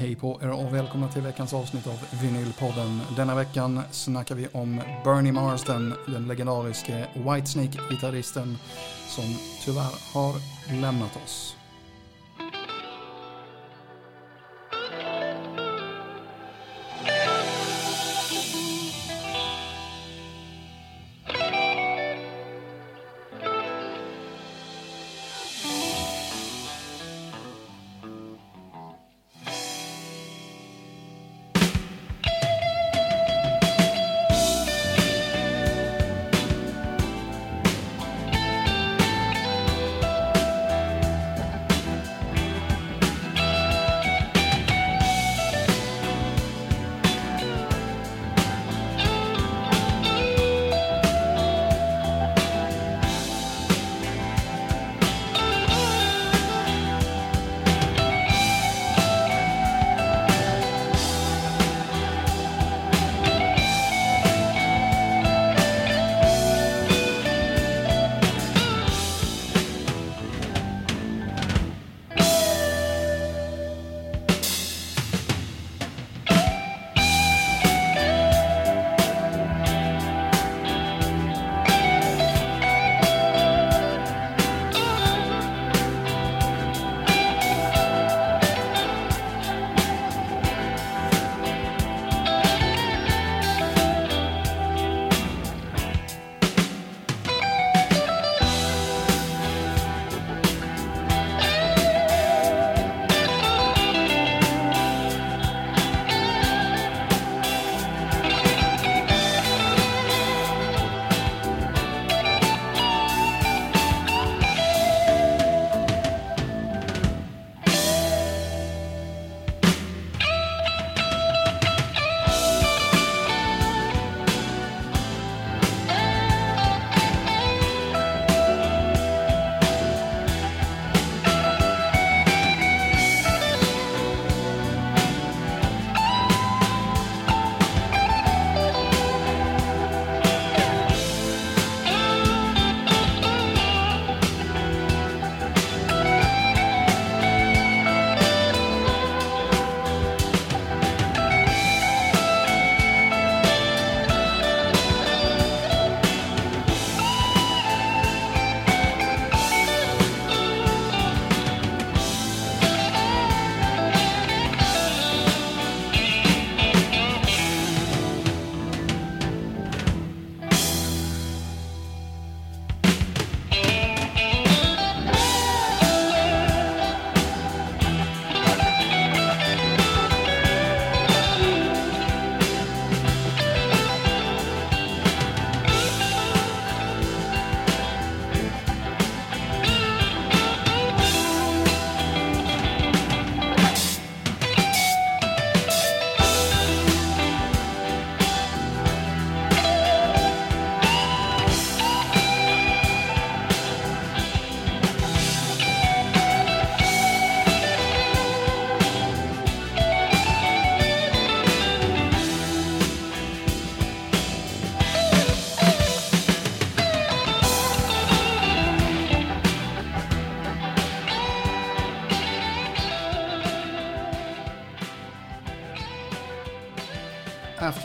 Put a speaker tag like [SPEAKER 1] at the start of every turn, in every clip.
[SPEAKER 1] Hej på er och välkomna till veckans avsnitt av Vinylpodden. Denna veckan snackar vi om Bernie Marsden, den legendariske Whitesnake-gitarristen som tyvärr har lämnat oss.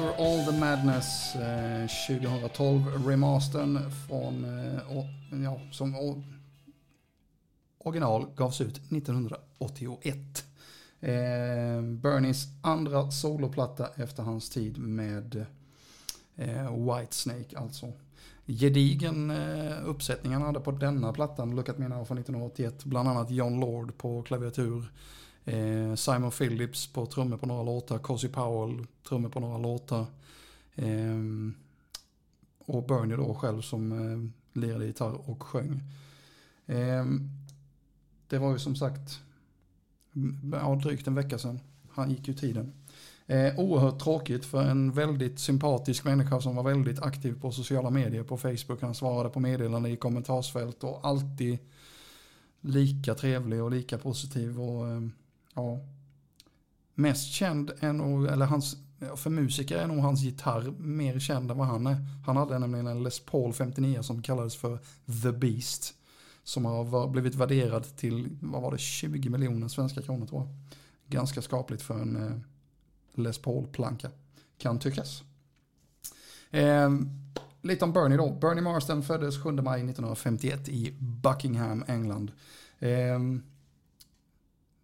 [SPEAKER 1] For All the Madness eh, 2012 remastern från, eh, ja, som original gavs ut 1981. Eh, Bernies andra soloplatta efter hans tid med eh, Whitesnake alltså. Gedigen eh, uppsättning han hade på denna plattan, Look at me now från 1981. Bland annat John Lord på klaviatur. Eh, Simon Phillips på trummor på några låtar. Cozy Powell trummor på några låtar. Eh, och Bernie då själv som eh, lirade gitarr och sjöng. Eh, det var ju som sagt mm, ja, drygt en vecka sedan. Han gick ju tiden. Eh, oerhört tråkigt för en väldigt sympatisk människa som var väldigt aktiv på sociala medier, på Facebook. Han svarade på meddelanden i kommentarsfält och alltid lika trevlig och lika positiv. Och, eh, ja, mest känd är nog, eller hans, för musiker är nog hans gitarr mer känd än vad han är. Han hade nämligen en Les Paul 59 som kallades för The Beast. Som har blivit värderad till, vad var det, 20 miljoner svenska kronor tror jag. Ganska skapligt för en eh, Les Paul-planka, kan tyckas. Eh, lite om Bernie då. Bernie Marsden föddes 7 maj 1951 i Buckingham, England. Eh,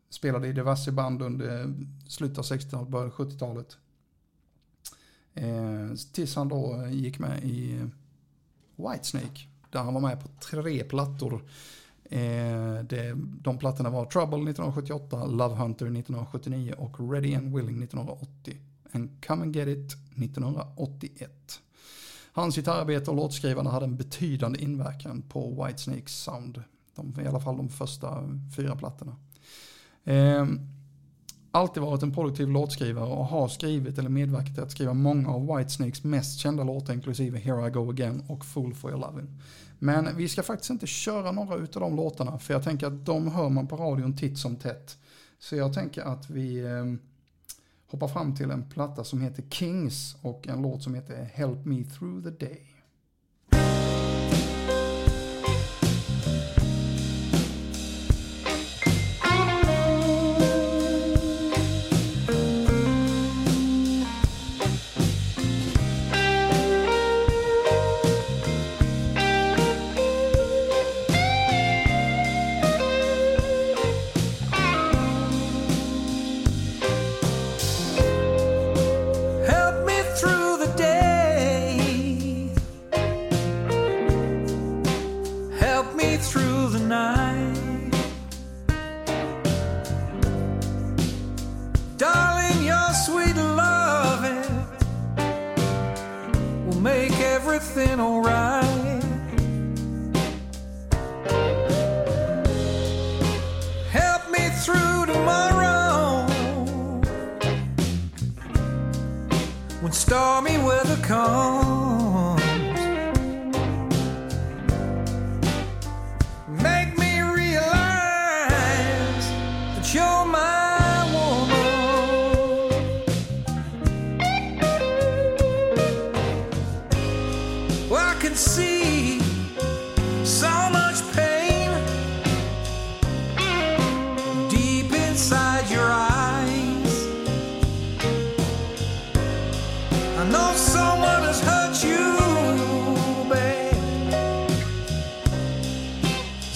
[SPEAKER 1] spelade i diverse band under slutet av 60-talet, början av 70-talet. Eh, tills han då gick med i Whitesnake, där han var med på tre plattor. Eh, det, de plattorna var Trouble 1978, Love Hunter 1979 och Ready and Willing 1980. And Come and Get It 1981. Hans gitarrarbete och låtskrivande hade en betydande inverkan på Whitesnakes sound. De, I alla fall de första fyra plattorna. Eh, alltid varit en produktiv låtskrivare och har skrivit eller medverkat till att skriva många av Whitesnakes mest kända låtar inklusive Here I Go Again och Fool For Your Lovin'. Men vi ska faktiskt inte köra några utav de låtarna för jag tänker att de hör man på radion titt som tätt. Så jag tänker att vi eh, hoppar fram till en platta som heter Kings och en låt som heter Help Me Through the Day.
[SPEAKER 2] with me weathercom.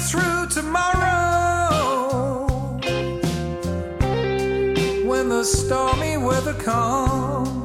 [SPEAKER 3] through tomorrow when
[SPEAKER 2] the stormy weather comes.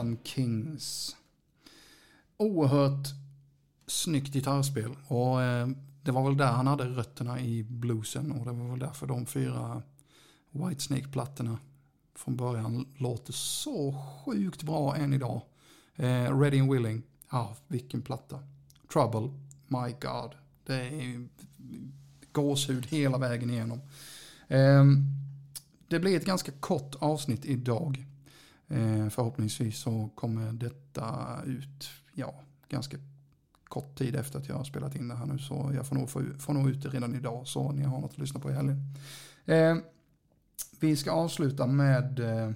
[SPEAKER 1] Plattan Kings. Oerhört snyggt gitarrspel och eh, det var väl där han hade rötterna i bluesen och det var väl därför de fyra Whitesnake-plattorna från början låter så sjukt bra än idag. Eh, Ready and Willing, ja vilken platta. Trouble, My God. Det är gåshud hela vägen igenom. Eh, det blir ett ganska kort avsnitt idag. Eh, förhoppningsvis så kommer detta ut ja, ganska kort tid efter att jag har spelat in det här nu. Så jag får nog, få, får nog ut det redan idag så ni har något att lyssna på i helgen. Eh, vi ska avsluta med eh,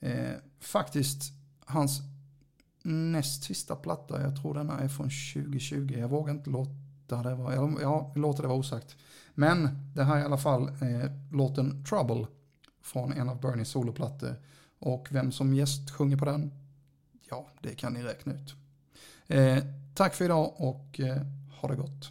[SPEAKER 1] eh, faktiskt hans näst sista platta. Jag tror denna är från 2020. Jag vågar inte låta det vara, eller, ja, låter det vara osagt. Men det här är i alla fall eh, låten Trouble från en av Bernies soloplattor. Och vem som gäst sjunger på den, ja, det kan ni räkna ut. Eh, tack för idag och eh, ha det gott.